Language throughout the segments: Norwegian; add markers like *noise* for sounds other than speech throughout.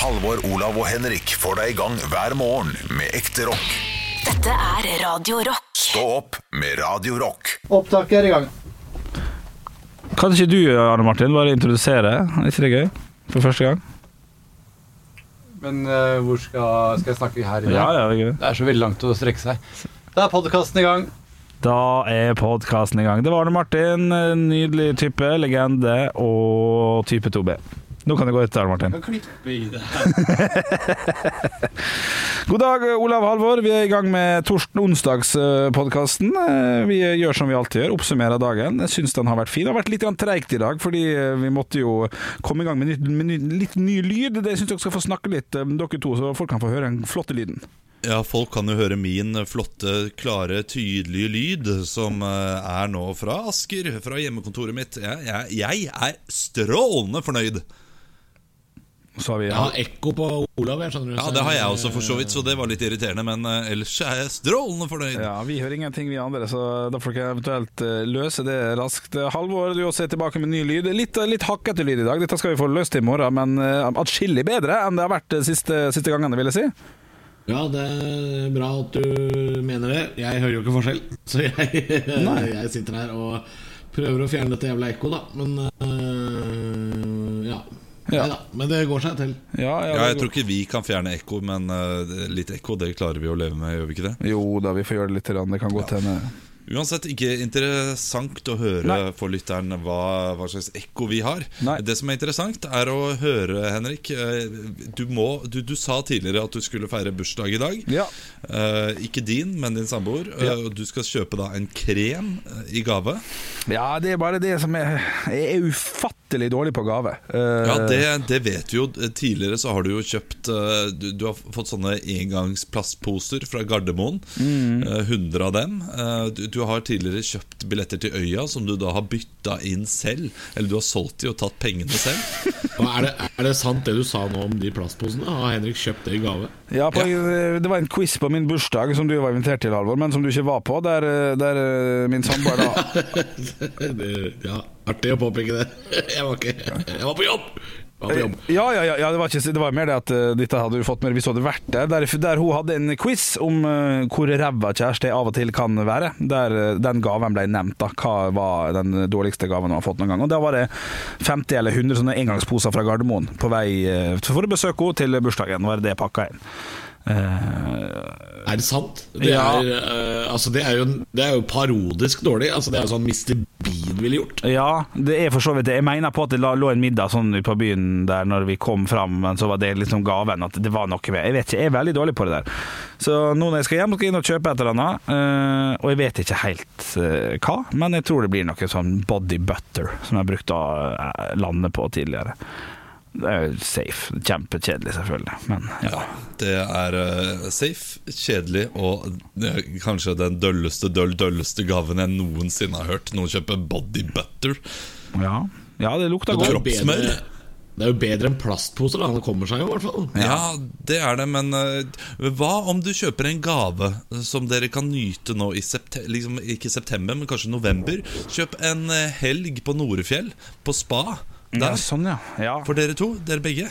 Halvor, Olav og Henrik får deg i gang hver morgen med ekte rock. Dette er Radio Rock. Stå opp med Radio Rock. Opptaket er i gang. Kan ikke du, Arne Martin, bare introdusere? Er ikke det gøy? For første gang? Men eh, hvor skal, skal jeg snakke her i dag? Ja, ja, det er gøy. Det er så veldig langt å strekke seg. Da er podkasten i gang. Da er podkasten i gang. Det var Arne Martin, nydelig type, legende og type 2B. Nå kan det gå etter, Martin. Klippe i det *laughs* God dag, Olav Halvor. Vi er i gang med torsdag-onsdagspodkasten. Vi gjør som vi alltid gjør, oppsummerer dagen. Jeg syns den har vært fin. Det har vært litt grann treigt i dag, fordi vi måtte jo komme i gang med, nytt, med ny, litt ny lyd. Det syns dere skal få snakke litt, eh, dere to, så folk kan få høre den flotte lyden. Ja, folk kan jo høre min flotte, klare, tydelige lyd, som eh, er nå fra Asker, fra hjemmekontoret mitt. Jeg, jeg, jeg er strålende fornøyd. Så har vi Jeg har ekko på Olav. Jeg skjønner du Ja, Det har jeg også, for så vidt, så det var litt irriterende. Men eh, ellers er jeg strålende fornøyd. Ja, Vi hører ingenting, vi andre, så da får dere eventuelt eh, løse det raskt. Eh, Halvor, du også er tilbake med ny lyd. Litt, litt hakkete lyd i dag. Dette skal vi få løst i morgen, men uh, atskillig bedre enn det har vært de siste, siste gangene, vil jeg si. Ja, det er bra at du mener det. Jeg hører jo ikke forskjell, så jeg, *laughs* jeg sitter her og prøver å fjerne dette jævla ekko, da. Men ja. Ja. Men det går seg til. Ja, ja, Ja, Jeg tror ikke vi kan fjerne ekko, men uh, litt ekko det klarer vi å leve med, gjør vi ikke det? Jo da, vi får gjøre det litt. Det kan godt hende. Uansett ikke interessant å høre Nei. for lytteren hva, hva slags ekko vi har. Nei. Det som er interessant, er å høre, Henrik eh, Du, må, du, du sa tidligere at du skulle feire bursdag i dag. Ja. Eh, ikke din, men din samboer. Ja. Eh, og du skal kjøpe da en krem eh, i gave. ja, det er bare det som er er ufattelig dårlig på gave. Eh, Ja, det, det vet du jo. Tidligere så har du jo kjøpt eh, Du, du har fått sånne engangsplastposer fra Gardermoen. Mm. Eh, 100 av dem. Eh, Du, du har tidligere kjøpt billetter til Øya som du da har bytta inn selv. Eller du har solgt de og tatt pengene selv. *laughs* Og er, det, er det sant det du sa nå om de plastposene? Har Henrik kjøpt det i gave? Ja, på, Det var en quiz på min bursdag som du var invitert til, Halvor, men som du ikke var på. Der, der eh, min samboer da *laughs* det, ja, artig å påpeke det. *laughs* Jeg var ikke Jeg var på jobb! Ja, ja, ja, det, var ikke, det var mer det at uh, dette hadde du fått med hvis du hadde vært der. Der, der hun hadde en quiz om uh, hvor ræva kjæreste av og til kan være. Der uh, den gaven ble nevnt. da Hva var den dårligste gaven hun har fått noen gang. Og Da var det 50 eller 100 sånne engangsposer fra Gardermoen på vei for å besøke henne til bursdagen. Var det det pakka inn. Eh, Er det sant? Det, Ja. er, uh, altså det, er jo, det er jo parodisk dårlig. Altså Det er jo sånn Mr. Bean ville gjort. Ja, det er for så vidt det. Jeg mener på at det lå en middag sånn på byen der når vi kom fram, men så var det liksom gaven at det var noe med Jeg vet ikke, jeg er veldig dårlig på det der. Så nå når jeg skal hjem, skal jeg inn og kjøpe et eller annet, Uh, og jeg vet ikke helt hva, men jeg tror det blir noe sånn body butter, som jeg brukte å lande på tidligere. Det er jo safe. Kjempekjedelig, selvfølgelig, men ja. Det er eh, safe, kjedelig og eh, kanskje den dølleste, døll, dølleste gaven jeg noensinne har hørt. Noen kjøper body butter. Ja, ja det lukter Det er godt. Kroppssmør. det er jo bedre enn plastposer. Det kommer seg jo, i hvert fall. Ja, det er det, men uh, hva om du kjøper en gave som dere kan nyte nå i september, liksom, ikke september, men kanskje november? Kjøp en eh, helg på Norefjell, på spa. Ja, sånn, ja. ja. For dere to, dere begge.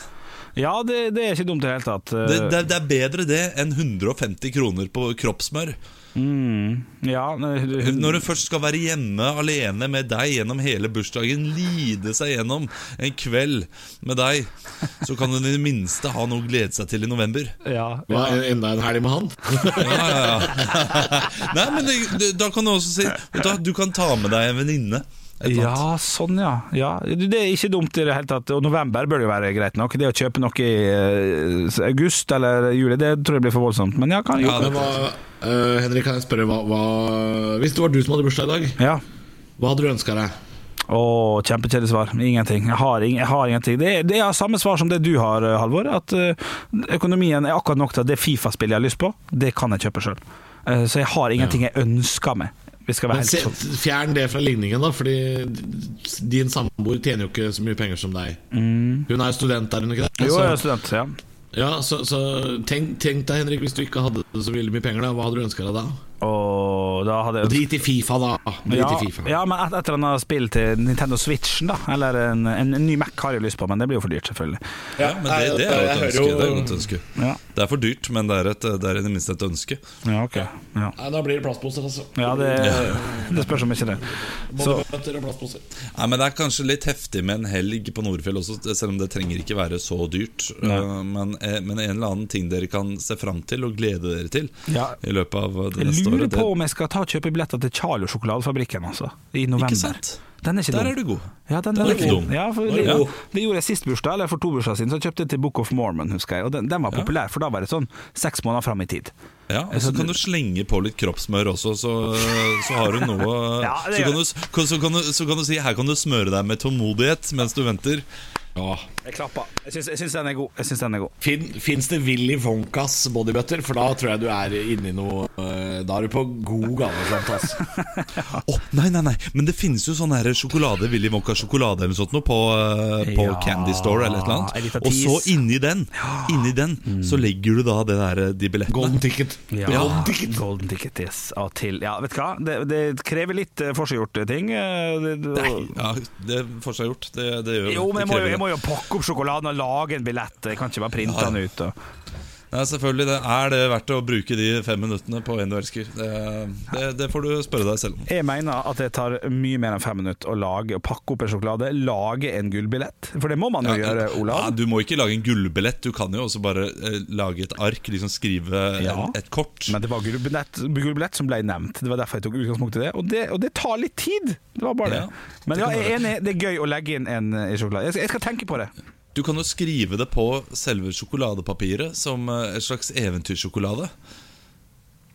Ja, det, det er ikke dumt i det hele tatt. Det, det, det er bedre det enn 150 kroner på kroppssmør. Mm, ja, Når du først skal være hjemme alene med deg gjennom hele bursdagen, lide seg gjennom en kveld med deg, så kan du i det minste ha noe å glede seg til i november. ja, Hva, Enda en helg med han? Ja, ja, ja. *laughs* Nei, men det, det, da kan du også si du, du kan ta med deg en venninne. Ja, sånn ja. ja. Det er ikke dumt i det hele tatt. Og november bør jo være greit nok. Det å kjøpe noe i eh, august eller juli, det tror jeg blir for voldsomt. Men ja, kan jo. Ja, øh, Henrik, kan jeg spørre hva, hva Hvis det var du som hadde bursdag i dag, Ja. hva hadde du ønska deg? Å, kjempekjedelig svar. Ingenting. Jeg har, ing jeg har ingenting. Det er, det er samme svar som det du har, eh, Halvor. At økonomien er akkurat nok til at det Fifa-spillet jeg har lyst på, det kan jeg kjøpe sjøl. så jeg har ingenting jeg ønsker meg. Vi skal være Men se, fjern det fra ligningen, da, fordi din samboer tjener jo ikke så mye penger som deg. Hun er student, er hun ikke det? Jo, jeg er student, ja. Ja, så, så tenk, tenk deg, Henrik, hvis du ikke hadde så veldig mye penger, da hva hadde du ønska deg da? Og da hadde Drit i Fifa, da. Drit ja, i Fifa. ja, men et, et eller annet spill til Nintendo Switchen, da. Eller en, en, en ny Mac har jeg lyst på, men det blir jo for dyrt, selvfølgelig. Ja, men det, det er jo et ønske. Det er et ønske. Ja, Det er for dyrt, men det er, et, det er i det minste et ønske. ja ok. Ja, Nei, da blir det plastposer, altså. ja det, *laughs* det spørs om ikke det. Så. Nei, men Det er kanskje litt heftig med en helg på Nordfjell også, selv om det trenger ikke være så dyrt. Uh, men, eh, men en eller annen ting dere kan se fram til og glede dere til Ja. i løpet av det jeg lurer på om jeg skal ta og kjøpe billetter til Charlo sjokoladefabrikken, altså. I november. Ikke sant? Den er ikke Der dum. er du god. Ja, den, Den er ikke dum. Ja, for det, ja. det gjorde jeg sist bursdag, eller for to bursdager siden. Så kjøpte jeg til Book of Mormon, husker jeg. Og den, den var populær, for da var det sånn seks måneder fram i tid. Ja, og Så kan du slenge på litt kroppssmør også, så, så har du noe *laughs* Ja, så, kan du, så, kan du, så kan du si her kan du smøre deg med tålmodighet mens du venter. Ja. Jeg klappa. Jeg syns, jeg syns den er god. Jeg syns den er god. Fin, Fins det Willy Wonkas bodybutter? For da tror jeg du er inne i noe øh, Da er du på god gammelfront. *laughs* Altså. Å, nei, nei, nei, men det finnes jo sånn sjokolade Willy Wonka sjokolade eller noe sånt noe på, eh, på Ja, Candy Store eller et eller annet. Og så inni den, inni den så legger du da det der, eh, de billettene. Golden ticket. Ja, Golden ticket. Golden ticket, yes. Og til Ja, vet du hva? Det, det krever litt uh, forseggjorte ting. eh, det, det, Nei, ja, det er forseggjort. gjort. Det, det gjør Jo, men jeg må, jeg må jo pakke opp sjokoladen og lage en billett. Jeg kan ikke bare printe ja. den ut. Og. Nei, selvfølgelig det er det verdt å bruke de fem minuttene på en du elsker. Det, det, det får du spørre deg selv om. Jeg mener at det tar mye mer enn fem minutter å lage og pakke opp en sjokolade. Lage en gullbillett. For det må man jo gjøre, Olav. Ja, du må ikke lage en gullbillett. Du kan jo også bare eh, lage et ark, liksom skrive Ja. en, et kort. Men det var gullbillett, gullbillett som ble nevnt. Det var derfor jeg tok utgangspunkt i det. Og det, og det tar litt tid! Det var bare Ja, det. Men ja, jeg er enig, det er gøy å legge inn en i sjokolade. Jeg skal, jeg skal tenke på det. Du kan jo skrive det på selve sjokoladepapiret som eh, et slags eventyrsjokolade.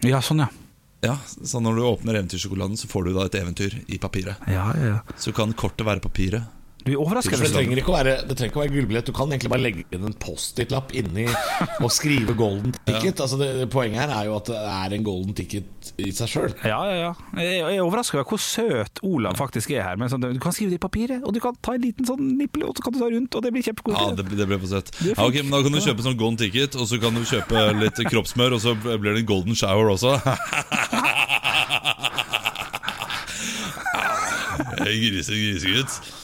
Ja, sånn, ja. Ja, Så når du åpner eventyrsjokoladen, så får du da et eventyr i papiret. Ja, ja, ja. Så kan kortet være papiret. Du er overraska. Det trenger ikke å være Det trenger ikke å være gullbillett. Du kan egentlig bare legge inn en Post-It-lapp inni og skrive golden ticket. *laughs* Altså det, Poenget her er jo at det er en golden ticket i seg sjøl. Ja, ja, ja. Jeg jeg er overraska over hvor søt Olav faktisk er her. Men sånn, du kan skrive det i papiret, og du kan ta en liten sånn nippel, og så kan du ta rundt, og det blir Ja, kjempekoselig. det, det ble for søtt. Ja, ok, men Da kan du kjøpe sånn golden ticket, og så kan du kjøpe litt kroppssmør, og så blir det en golden shower også. Grisegutt. *laughs* grise, grisegutt.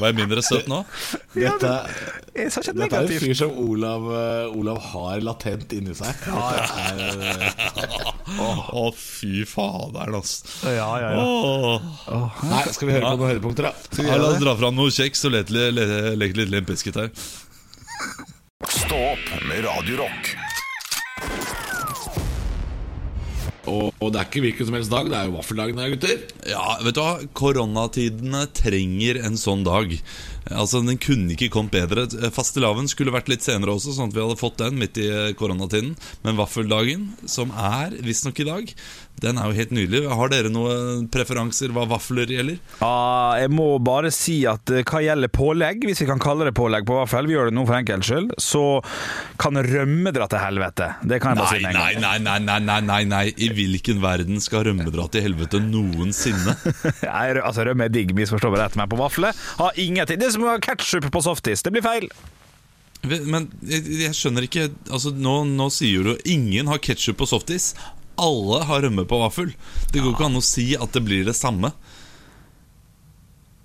Var jeg mindre søt nå? Dette, dette er en fyr som Olav, eh, Olav har latent inni seg. Å, fy faderen, altså. Ja, ja, ja. Oh. Nei, skal vi høre på noen høydepunkter, da? Ja, la oss dra fram noe kjeks og leke litt, litt her. Stå opp med Radio Og, og det er ikke hvilken som helst dag, det er jo vaffeldagen her, gutter. Ja, vet du hva? Koronatidene trenger en sånn dag. Altså, Den kunne ikke kommet bedre. Fastelavn skulle vært litt senere også, sånn at vi hadde fått den midt i koronatiden. Men vaffeldagen, som er visstnok i dag, den er jo helt nydelig. Har dere noen preferanser hva vafler gjelder? Ja, jeg må bare si at eh, hva gjelder pålegg, hvis vi kan kalle det pålegg på vaffel, vi gjør det nå for enkelts skyld, så kan rømme dra til helvete. Det kan jeg bare Nei, si med en nei, gang. nei, nei, nei, nei, nei, nei. I hvilken verden skal rømme dra til helvete noensinne? *laughs* Nei, altså Rømme er digg, misforstå meg rett, men på vafler har ingenting. Det er som å ha ketsjup på softis. Det blir feil. Men jeg, jeg skjønner ikke Altså, nå, nå sier du ingen har ketsjup på softis. Alle har rømme på vaffel. Det går ikke an å si at det blir det samme.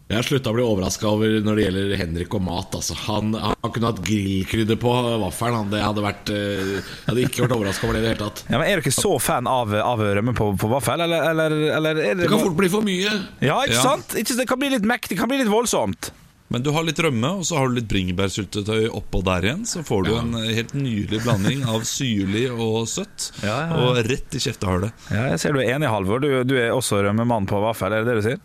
Jeg har slutta å bli overraska over når det gjelder Henrik og mat. Altså. Han, han kunne hatt grillkrydder på vaffelen. Han. Det hadde vært, eh, jeg hadde ikke vært overraska over det i det hele tatt. Ja, men Er du ikke så fan av, av rømme på, på vaffel, eller, eller, eller er det Det kan fort bli for mye. Ja, ikke Ja. sant? Ikke, det kan bli litt mektig, det kan bli litt voldsomt. Men du har litt rømme, og så har du litt bringebærsyltetøy oppå der igjen. Så får du en eh, helt nydelig blanding av syrlig og søtt. *laughs* Ja, ja. Og rett i kjeftehullet. Ja, jeg ser du er enig, Halvor. Du, du er også rømmemann på vaffel, er det det du sier?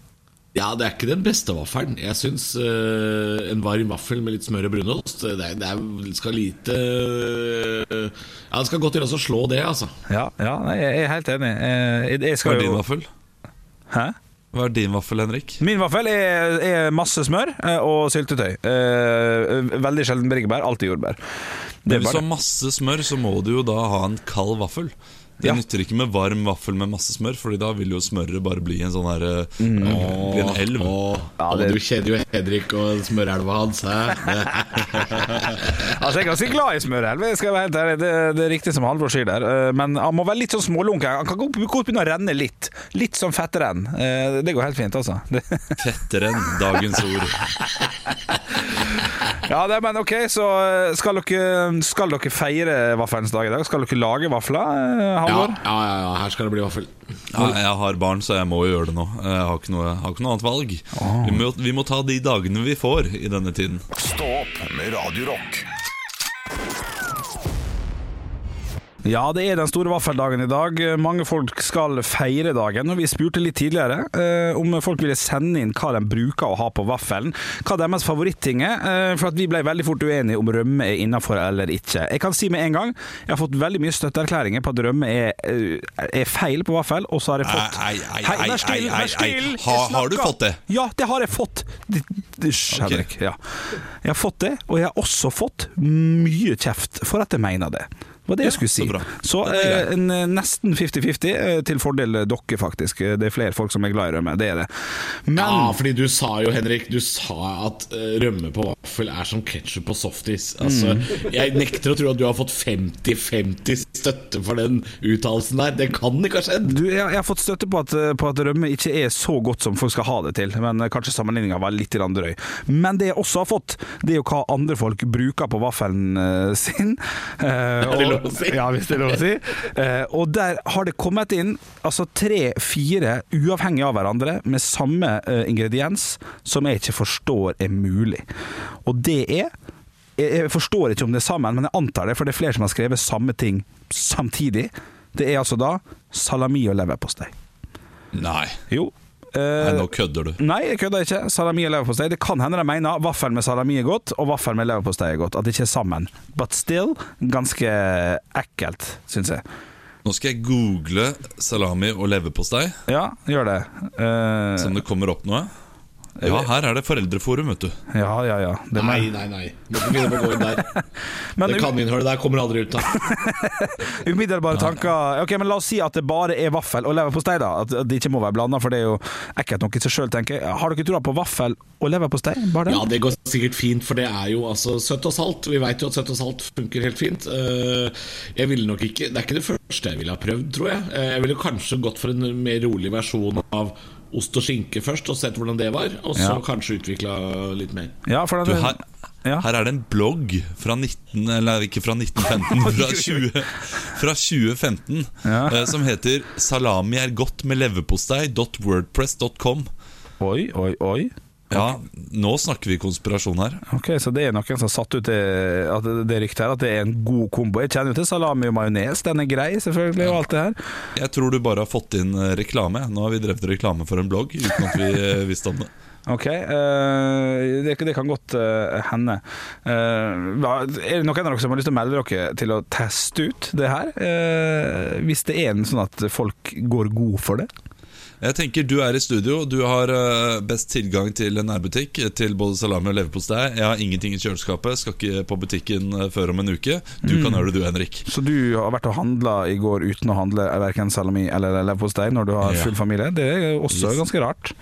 Ja, det er ikke den beste vaffelen. Jeg syns uh, en varm vaffel med litt smør og brunost Det, er, det er, skal lite uh, Ja, Det skal godt gjøres å slå det, altså. Ja, ja jeg er helt enig. Eh, Jeg, jeg Hva skal er din jo vaffel? Hæ? Hva er din vaffel, Henrik? Min vaffel er, er masse smør eh, og syltetøy. Eh, veldig sjelden bringebær, alltid jordbær. Det Men hvis du har masse smør, så må du jo da ha en kald vaffel. Det Ja. nytter ikke med varm vaffel med masse smør, Fordi da vil jo smøret bare bli en sånn her eh, Bli en elv. Åh, Ja, det- Du kjenner jo Hedrik og smørelva hans. *laughs* Altså, jeg er ganske glad i smørelv, ærlig. Det, det er riktig som Halvor sier der. Eh, Men han må være litt sånn smålunken. Han kan godt godt begynne å renne litt. Litt som fettrenn. Eh, Det går helt fint, altså. *laughs* fettrenn, dagens ord. ja, det, men ok, så skal dere, skal dere feire vaffelens dag i dag? Skal dere lage vafler, eh, Ja, ja, ja, ja, her skal det bli vaffel. Ja, jeg har barn, så jeg må jo gjøre det nå. Jeg har ikke noe, har ikke noe annet valg. Vi, må, vi må ta de dagene vi får i denne tiden. Stå opp med Radio Rock. Ja, det er den store vaffeldagen i dag. Mange folk skal feire dagen. Og vi spurte litt tidligere eh, om folk ville sende inn hva de bruker å ha på vaffelen. Hva deres favoritting er. Eh, for at vi ble veldig fort uenige om rømme er innafor eller ikke. Jeg kan si med en gang jeg har fått veldig mye støtteerklæringer på at rømme er, eh, er feil på vaffel, og så har jeg fått Ei, ei, ei, ei, ei, ei, ei. Ha, Har- du fått det? Ja, det har jeg fått. Det- det- Hysj, Ok. Ja. Jeg har fått det, og jeg har også fått mye kjeft for at jeg mener det. Var det jeg skulle si. så. Så eh, eh, nesten 50-50 eh, til fordel dere, faktisk. Eh, Det er flere folk som er glad i rømme, det er det. Men Ja, fordi du sa jo, Henrik, du sa at eh, rømme på vaffel er som ketsjup på softis. Altså, Mm. Jeg nekter å tro at du har fått 50-50 støtte for den uttalelsen der. Det kan ikke ha skjedd. du, jeg, jeg har fått støtte på at, eh, på at rømme ikke er så godt som folk skal ha det til, men eh, kanskje sammenligninga var litt drøy. Men det jeg også har fått, det er jo hva andre folk bruker på vaffelen eh, sin. *laughs* Eh, og- lov å si? Ja, hvis det er lov å si. Eh, og der har det kommet inn altså tre-fire uavhengig av hverandre med samme eh, ingrediens som jeg ikke forstår er mulig. Og det er jeg, jeg forstår ikke om det er sammen, men jeg antar det, for det er flere som har skrevet samme ting samtidig. Det er altså da salami og leverpostei. Nei, Jo. Nei eh, nå kødder du. Nei, jeg kødder ikke. Salami og leverpostei. Det kan hende de mener vaffel med salami er godt, og vaffel med leverpostei er godt. At det ikke er sammen. But still ganske ekkelt, syns jeg. Nå skal jeg google salami og leverpostei, Ja, gjør det. Uh, Som det kommer opp noe. Ja, her er det foreldreforum, vet du. ja, ja, ja. Det Nei, nei, nei. Må ikke begynne på å gå inn der. *laughs* Men Det kaninnhullet der kommer aldri ut av. *laughs* umiddelbare tanker Ok, men La oss si at det bare er vaffel og leverpostei, da. At at det ikke må være blanda, for det er jo ekkelt nok i seg sjøl, tenker jeg. Har dere troa på vaffel og leverpostei? Bare det? Ja, det går sikkert fint, for det er jo altså søtt og salt. Vi veit jo at søtt og salt funker helt fint. Eh, Jeg ville nok ikke Det er ikke det første jeg ville ha prøvd, tror jeg. Eh, Jeg ville kanskje gått for en mer rolig versjon av ost og skinke først, og sett hvordan det var. Og så Ja. kanskje utvikla litt mer. Ja, for Du, her, ja. her er det en blogg fra 19... Eller ikke fra 1915, fra, *laughs* 20, fra 2015 Ja. eh, som heter 'Salami er godt med leverpostei.wordpress.com'. Oi, oi, oi. Ja, nå snakker vi konspirasjon her. Ok, Så det er noen som har satt ut det, det, ryktet her, at det er en god kombo. Jeg kjenner jo til salami og majones, den er grei, selvfølgelig, og alt det her. Jeg tror du bare har fått inn eh, reklame. Nå har vi drevet reklame for en blogg uten at vi eh, visste om det. *laughs* Ok, uh, det, det kan godt uh, hende. Uh, er det noen av dere som har lyst til å melde dere til å teste ut det her? Hvis det er en sånn at folk går god for det? Jeg tenker Du er i studio, du har eh, best tilgang til en nærbutikk til både salami og leverpostei. Jeg har ingenting i kjøleskapet, skal ikke på butikken eh, før om en uke. Du kan gjøre det, du, Henrik. Så du har vært og handla i går uten å handle verken salami eller leverpostei når du har full familie? Det er også Yes. ganske rart.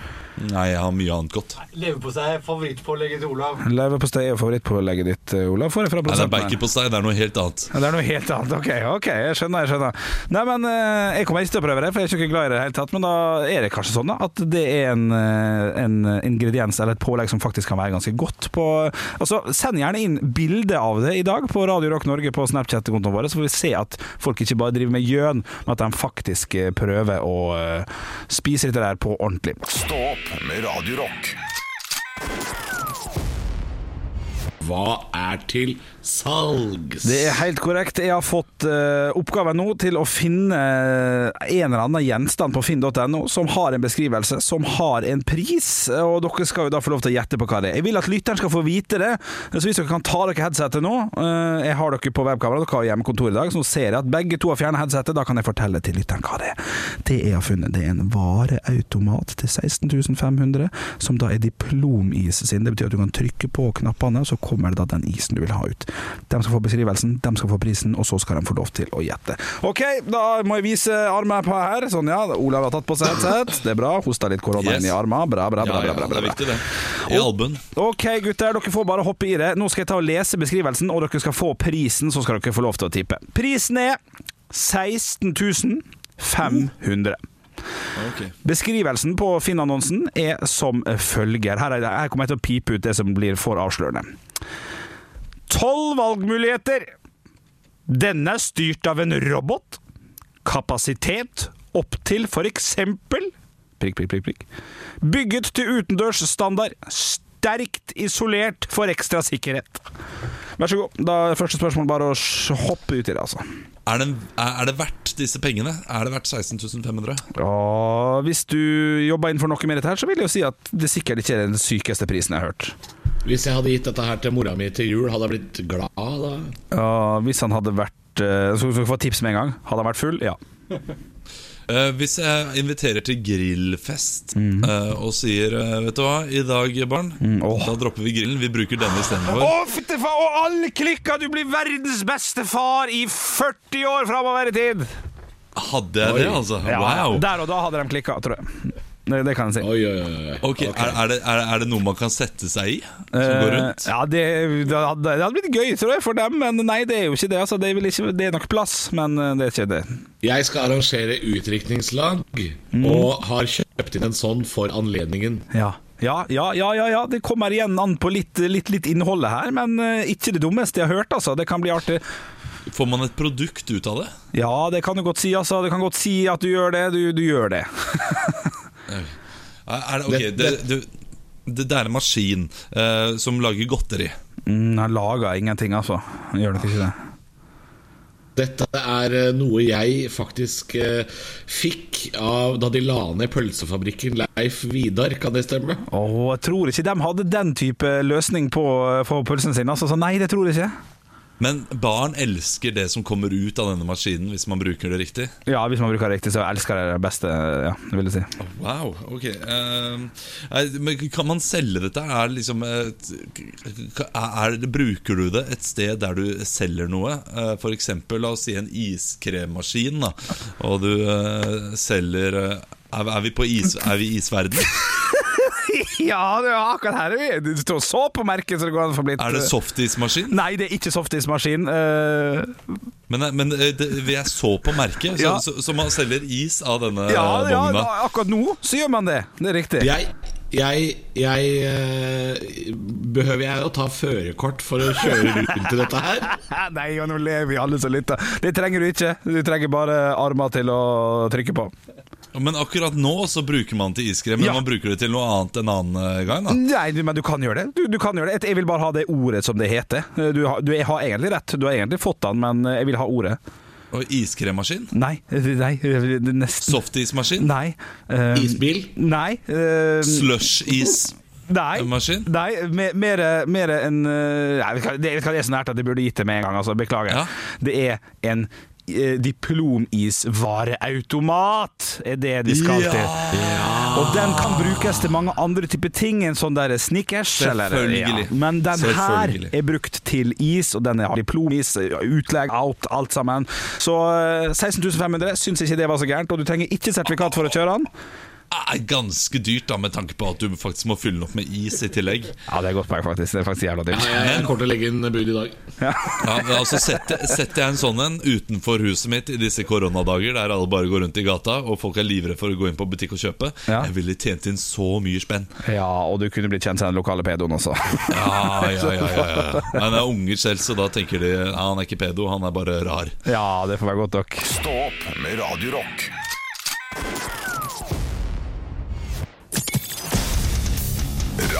Nei, jeg har mye annet godt. Leverpostei er favorittpålegget til Olav. Leverpostei er favorittpålegget ditt, eh, Olav. Får jeg fra Nei, det er baconpostei, det er noe helt annet. Det er noe helt annet. Ok, ok, jeg skjønner. jeg skjønner Nei, men eh, Jeg kommer ikke til å prøve det, for jeg er ikke glad i det i det hele tatt. Men da er det kanskje sånn da at det er en, eh, en ingrediens eller et pålegg som faktisk kan være ganske godt. På, altså, Send gjerne inn bilde av det i dag på Radio Rock Norge på Snapchat-kontoene vår, så får vi se at folk ikke bare driver med gjøn, men at de faktisk prøver å spise litt det der på ordentlig. Stå opp med Radio Rock. Hva er til salgs? Det er helt korrekt. Jeg har fått uh, oppgaven nå til å finne eh, en eller annen gjenstand på finn.no som har en beskrivelse, som har en pris, og dere skal jo da få lov til å gjette på hva det er. Jeg vil at lytteren skal få vite det, så hvis dere kan ta dere headsetet nå uh, Jeg har dere på webkamera, dere har hjemmekontor i dag, så nå ser jeg at begge to har fjernet headsetet. Da kan jeg fortelle til lytteren hva det er. Det jeg har funnet, det er en vareautomat til 16500, som da er diplomis sin. Det betyr at du kan trykke på knappene, så kommer det da den isen du vil ha ut. De skal få beskrivelsen, de skal få prisen, og så skal de få lov til å gjette. OK, da må jeg vise armen på her. Sånn, ja. Olav har tatt på seg headset. Det er bra. Hosta litt korona Yes. inn i armen. Bra, bra, bra. bra, bra, ja, bra, det er viktig, det. I albuen. Ok, gutter, dere får bare hoppe i det. Nå skal jeg ta og lese beskrivelsen, og dere skal få prisen, så skal dere få lov til å tippe. Prisen er 16 500. Okay. Beskrivelsen på Finn-annonsen er som følger. Her, er det, her kommer jeg til å pipe ut det som blir for avslørende. Tolv valgmuligheter. Denne er styrt av en robot. Kapasitet opp til for eksempel prikk, prikk, prikk, prikk. Bygget til utendørs standard. Sterkt isolert for ekstra sikkerhet. Vær så god. Da er første spørsmål bare å hoppe ut i det, altså. Er det, er det verdt disse pengene? Er det verdt 16 500? Ja, hvis du jobber innenfor noe mer dette, her, så vil jeg jo si at det sikkert ikke er den sykeste prisen jeg har hørt. Hvis jeg hadde gitt dette her til mora mi til jul, hadde jeg blitt glad da? Ja, hvis han hadde vært eh, skal du få tips med en gang. Hadde han vært full? Ja. Uh, *laughs* hvis jeg inviterer til grillfest Mhm. uh, og sier uh, Vet du hva, i dag, barn, Mm, oh. da dropper vi grillen. Vi bruker denne Å, istedenfor. fytte faen! Og alle klikka! Du blir verdens beste far i 40 år framover i tid! Hadde jeg det, altså? Ja, Wow. Der og da hadde de klikka, tror jeg. Det, det kan jeg si. Oi, oi, oi. Ok, Er, er, det, er, er det noe man kan sette seg i? Som går rundt? Ja, det, det, hadde, blitt gøy, tror jeg, for dem, men nei, det er jo ikke det. Altså, det, er vel ikke, det er nok plass, men eh, det er ikke det. Jeg skal arrangere utdrikningslag, og har kjøpt inn en sånn for anledningen. Ja. Ja, ja, ja, ja, ja. Det kommer igjen an på litt, litt, litt innholdet her, men eh, ikke det dummeste jeg har hørt, altså. Det kan bli artig. Får man et produkt ut av det? Ja, det kan du godt si, altså. Det kan godt si at du gjør det. Du, du gjør det. *laughs* Er, det, okay, det, Det- det, er en maskin eh, som lager godteri. Mm, han lager ingenting, altså. Han gjør nok ikke det. Dette er eh, noe jeg faktisk eh, fikk av da de la ned pølsefabrikken Leif Vidar, kan det stemme? Åh, jeg tror ikke de hadde den type løsning på, på pølsen sin. Altså, så nei, det tror jeg ikke. Men barn elsker det som kommer ut av denne maskinen, hvis man bruker det riktig. Ja, hvis man bruker det riktig, så elsker jeg det beste, ja, vil jeg si. Wow, ok er, men Kan man selge dette? Er liksom et, er, Bruker du det et sted der du selger noe? Uh, For eksempel, la oss si en iskremmaskin da Og du uh, selger eh, er, er vi på is, er vi isverden? *laughs* *laughs* Ja, det er akkurat her er vi. Du står så på merket, så det går an å få blitt Er det softismaskin? Nei, det er ikke softismaskin. Uh, Men, men eh, det, vi er så på merket, så, Ja. så, så man selger is av denne ja, ja, akkurat nå så gjør man det. Det er riktig. Jeg, jeg, jeg eh, Behøver jeg å ta førerkort for å kjøre rundt i dette her? *laughs* Nei, og nå lever vi alle så lytter. Det trenger du ikke. Du trenger bare armer til å trykke på. Men akkurat nå så bruker man til iskrem, men Ja. man bruker det til noe annet en annen eh, gang. da Nei, du- men du kan gjøre det. Du, du kan gjøre det. Jeg vil bare ha det ordet som det heter. Du, har- du har egentlig rett. Du har egentlig fått den, men jeg vil ha ordet. Og iskremmaskin? Nei. Nei. Nesten. Softismaskin? Nei. eh, Isbil? Nei. eh, Slush-is? Nei, Maskin? nei me- mer, mer enn eh, nei, vet du hva, det, vet du hva, det er så nært at jeg burde gitt det med en gang. Altså, beklager. Ja. Det er en eh, diplomisvareautomat, er det de skal Ja. til. Og den kan brukes til mange andre typer ting enn sånn der Snickers. eller- Selvfølgelig. Ja. Men den her er brukt til is, og den har diplomis, utlegg, out, alt sammen. Så eh, 16 500 syns ikke det var så gærent, og du trenger ikke sertifikat for å kjøre den. Er ganske dyrt, da med tanke på at du faktisk må fylle den opp med is i tillegg. Ja, det er godt poeng, faktisk. Det er faktisk jævla dyrt. jeg, jeg kommer til å legge inn bud i dag. Ja, men altså Setter setter jeg en sånn en utenfor huset mitt i disse koronadager, der alle bare går rundt i gata og folk er livredde for å gå inn på butikk og kjøpe, Ja. jeg ville tjent inn så mye spenn. Ja, og du kunne blitt kjent som den lokale pedoen også. Ja, ja, ja, ja, ja. Men det er unger selv, så da tenker de ja, han er ikke pedo, han er bare rar. Ja, det får være godt nok. Stå opp med Radio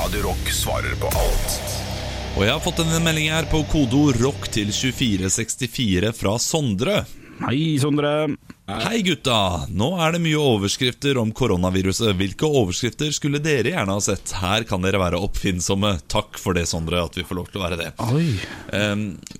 Radio Rock svarer på alt Og jeg har fått en melding her på kodo ROCK til 2464 fra Sondre. Hei, Sondre. Hei gutta! Nå er det mye overskrifter om koronaviruset. Hvilke overskrifter skulle dere gjerne ha sett? Her kan dere være oppfinnsomme. Takk for det, Sondre, at vi får lov til å være det. Oi.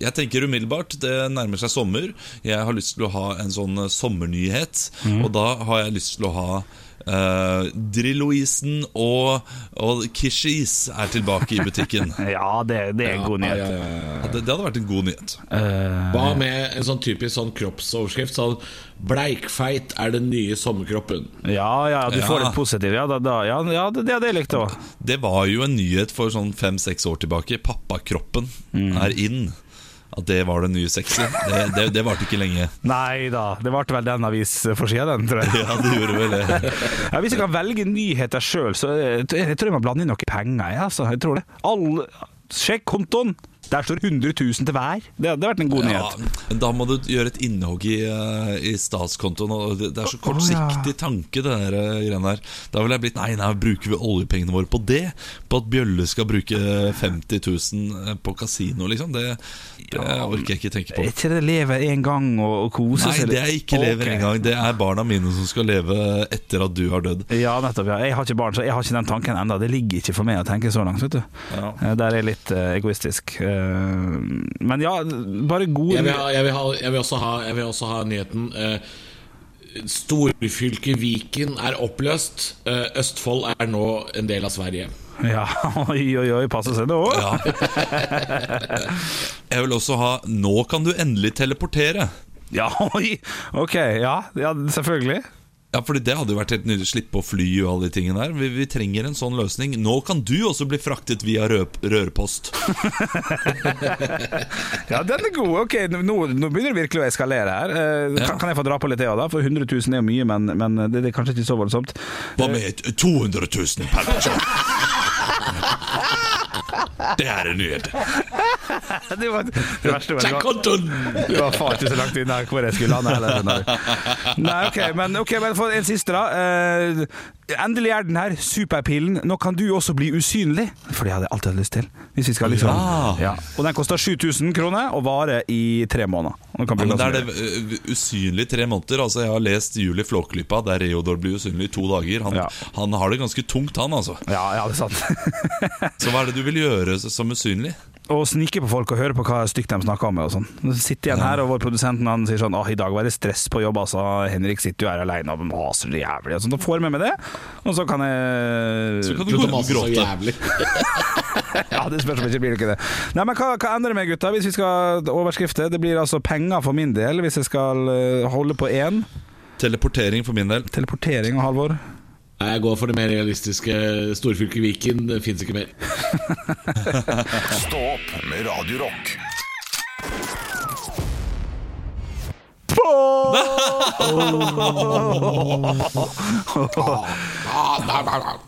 Jeg tenker umiddelbart, det nærmer seg sommer. Jeg har lyst til å ha en sånn sommernyhet. sommernyhet. Og da har jeg lyst til å ha Uh, Drillo-isen og, og Kish-is er tilbake i butikken. *laughs* Ja, det, det er en god nyhet. ja, ja, ja. Ja, det, det hadde vært en god nyhet. Hva uh, med en sånn typisk sånn kroppsoverskrift? Sånn 'Bleikfeit er den nye sommerkroppen'. ja, ja, du Ja. får litt positivt. Ja, da, da, ja, ja det det hadde jeg likt òg. Det var jo en nyhet for sånn fem-seks år tilbake. Pappakroppen er in. At det var det nye sexy. Det, det, det varte ikke lenge. Nei da, det varte vel den avisforsida, den, tror jeg. *laughs* Ja, det gjorde vel det. Ja, hvis jeg kan velge nyheter sjøl, så jeg, jeg tror jeg må blande inn noe penger. Jeg, altså. jeg tror det. All, sjekk kontoen! Der står 100 000 til hver. Det hadde vært en god Ja, nyhet. da må du gjøre et innhogg i, eh, i statskontoen. Det, det er så kortsiktig tanke, det der eh, greiene der. Da ville jeg blitt Nei, nei, bruker vi oljepengene våre på det? På at Bjølle skal bruke 50 000 på kasino, liksom? Det, det orker jeg ikke tenke på. Er ikke det leve en gang og, og kose Nei, det er ikke lever en gang. Det er barna mine som skal leve etter at du har dødd. Ja, nettopp. ja Jeg har ikke barn, så jeg har ikke den tanken ennå. Det ligger ikke for meg å tenke så langt, vet du. Ja. Eh, Der er jeg litt eh, egoistisk. Eh, men ja, bare god Jeg vil, ha, jeg vil, ha, jeg vil, også, ha, jeg vil også ha nyheten eh, Storfylket Viken er oppløst. Eh, Østfold er nå en del av Sverige. Ja, *laughs* oi, oi, oi, passe seg nå. Ja. Jeg vil også ha 'Nå kan du endelig teleportere'. Ja, *laughs* oi! Ok, ja, ja selvfølgelig. Ja, fordi Det hadde jo vært helt nydelig slippe å fly og alle de tingene der. Vi, vi trenger en sånn løsning. Nå kan du også bli fraktet via rø rørpost. *laughs* Ja, den er god. Ok, Nå, nå begynner det virkelig å eskalere her. Eh, Ja. kan, kan jeg få dra på litt det òg, da? For 100 000 er jo mye, men, men det, det er kanskje ikke så voldsomt. Hva med 200 000 per person? *laughs* Det er en nyhet. *laughs* Det, var, det verste var! Det var faen ikke så langt unna hvor jeg skulle lande heller. Nei, ok, men, okay, men for en siste, da. Uh, endelig er den her, superpillen. Nå kan du også bli usynlig. For det hadde jeg alltid hatt lyst til. Hvis vi skal liksom Ja. ja. Og den koster 7000 kroner og varer i tre måneder. Ja, men det er det uh, usynlig tre måneder. Altså Jeg har lest Julie Flåklypa, der Reodor blir usynlig i to dager. Han, han har det ganske tungt, han altså. Ja, ja, det er sant. Så hva er det du vil gjøre som usynlig? Å snike på folk og høre på hva stygt de snakker om. Og sånn. Sitter igjen her, og vår produsent han sier sånn Åh, i dag var det stress på jobb, altså. Henrik sitter jo her alene og maser så jævlig. Og sånn. Da får jeg med meg det, og så kan jeg Så kan du gå å og mase så gråte. jævlig. *laughs* Ja, det spørs om ikke blir det ikke det. Nei, men hva, hva endrer meg, gutta? Hvis vi skal overskrifte Det blir altså penger for min del hvis jeg skal eh, holde på én. Teleportering for min del. Teleportering og Halvor. Nei, Jeg går for det mer realistiske Storfylket Viken. Det fins ikke mer. *laughs* Stå opp med Radio Rock.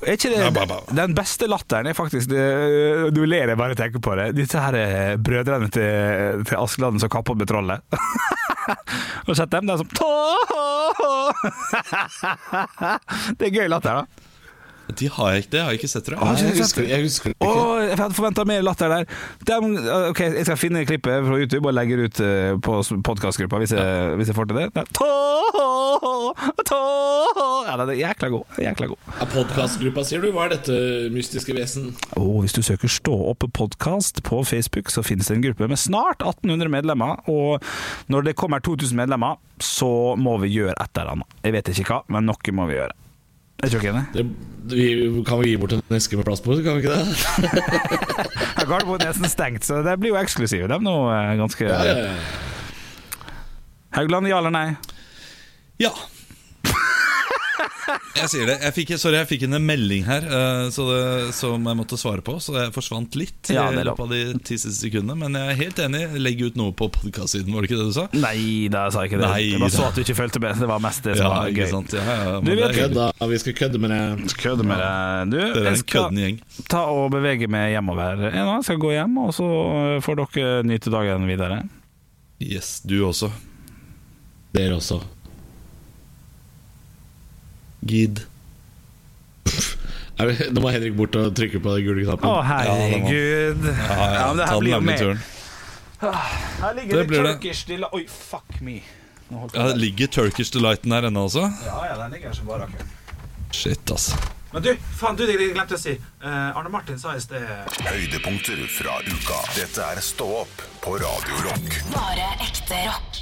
Er ikke det Den beste latteren er faktisk Du ler jeg bare tenker på det. Disse her er brødrene til, til Askeladden som kapper med trollet. *laughs* Og sett dem, det er sånn *laughs* Det er gøy latter, da. De har jeg ikke, det har jeg ikke sett, tror jeg. ikke Jeg husker, jeg husker det ikke. ikke. jeg hadde forventa mer latter der. Dem, ok, Jeg skal finne klippet fra YouTube og legge det ut eh, på podkastgruppa hvis, jeg- hvis jeg får til det. Nei, tå, tå. Ja, den er jækla god. Jækla god. Ja, Podkastgruppa, sier du? Hva er dette mystiske vesen? Oh, hvis du søker Stå opp podkast på Facebook, så finnes det en gruppe med snart 1800 medlemmer. Og når det kommer 2000 medlemmer, så må vi gjøre et eller annet. Jeg vet ikke hva, men noe må vi gjøre. Er ikke det. Det, vi kan vel gi bort en eske med plass på, kan vi ikke det? *laughs* Gardermoen er nesten stengt, så det blir jo eksklusive. De nå er ganske Ja, ja, ja. Haugland, ja eller nei? Ja. Jeg sier det. Jeg fikk, sorry, jeg fikk en melding her eh, så det, som jeg måtte svare på, så jeg forsvant litt Ja, i det løpet av de ti siste sekundene. Men jeg er helt enig. Legg ut noe på podkast-siden, var det ikke det du sa? Nei, da sa jeg ikke det. Nei, jeg bare så at du ikke fulgte med. Det var mest det som Ja, var gøy. sant? Ja, ja, Du det gøy. Kødda, vi skal kødde med det. Kødde med det. Du, det er jeg en skal gjeng. ta og bevege meg hjemover. Jeg skal gå hjem, og så får dere nyte dagen videre. Yes, du også. Dere også. Gid. Nå må Henrik bort og trykke på den gule knappen. Å, herregud. Ja, men det Ta her den blir jo lange med. turen. Her ligger Det det. Turkish Delight Oi, fuck me. Ja, det ligger Turkish Delighten her ennå også? Ja, ja, den ligger her som bare akkurat Shit, ass. Men du, faen, du, jeg glemte å si. Uh, Arne Martin sa i sted Høydepunkter fra uka. Dette er Stå opp på Radio Rock. Bare ekte rock.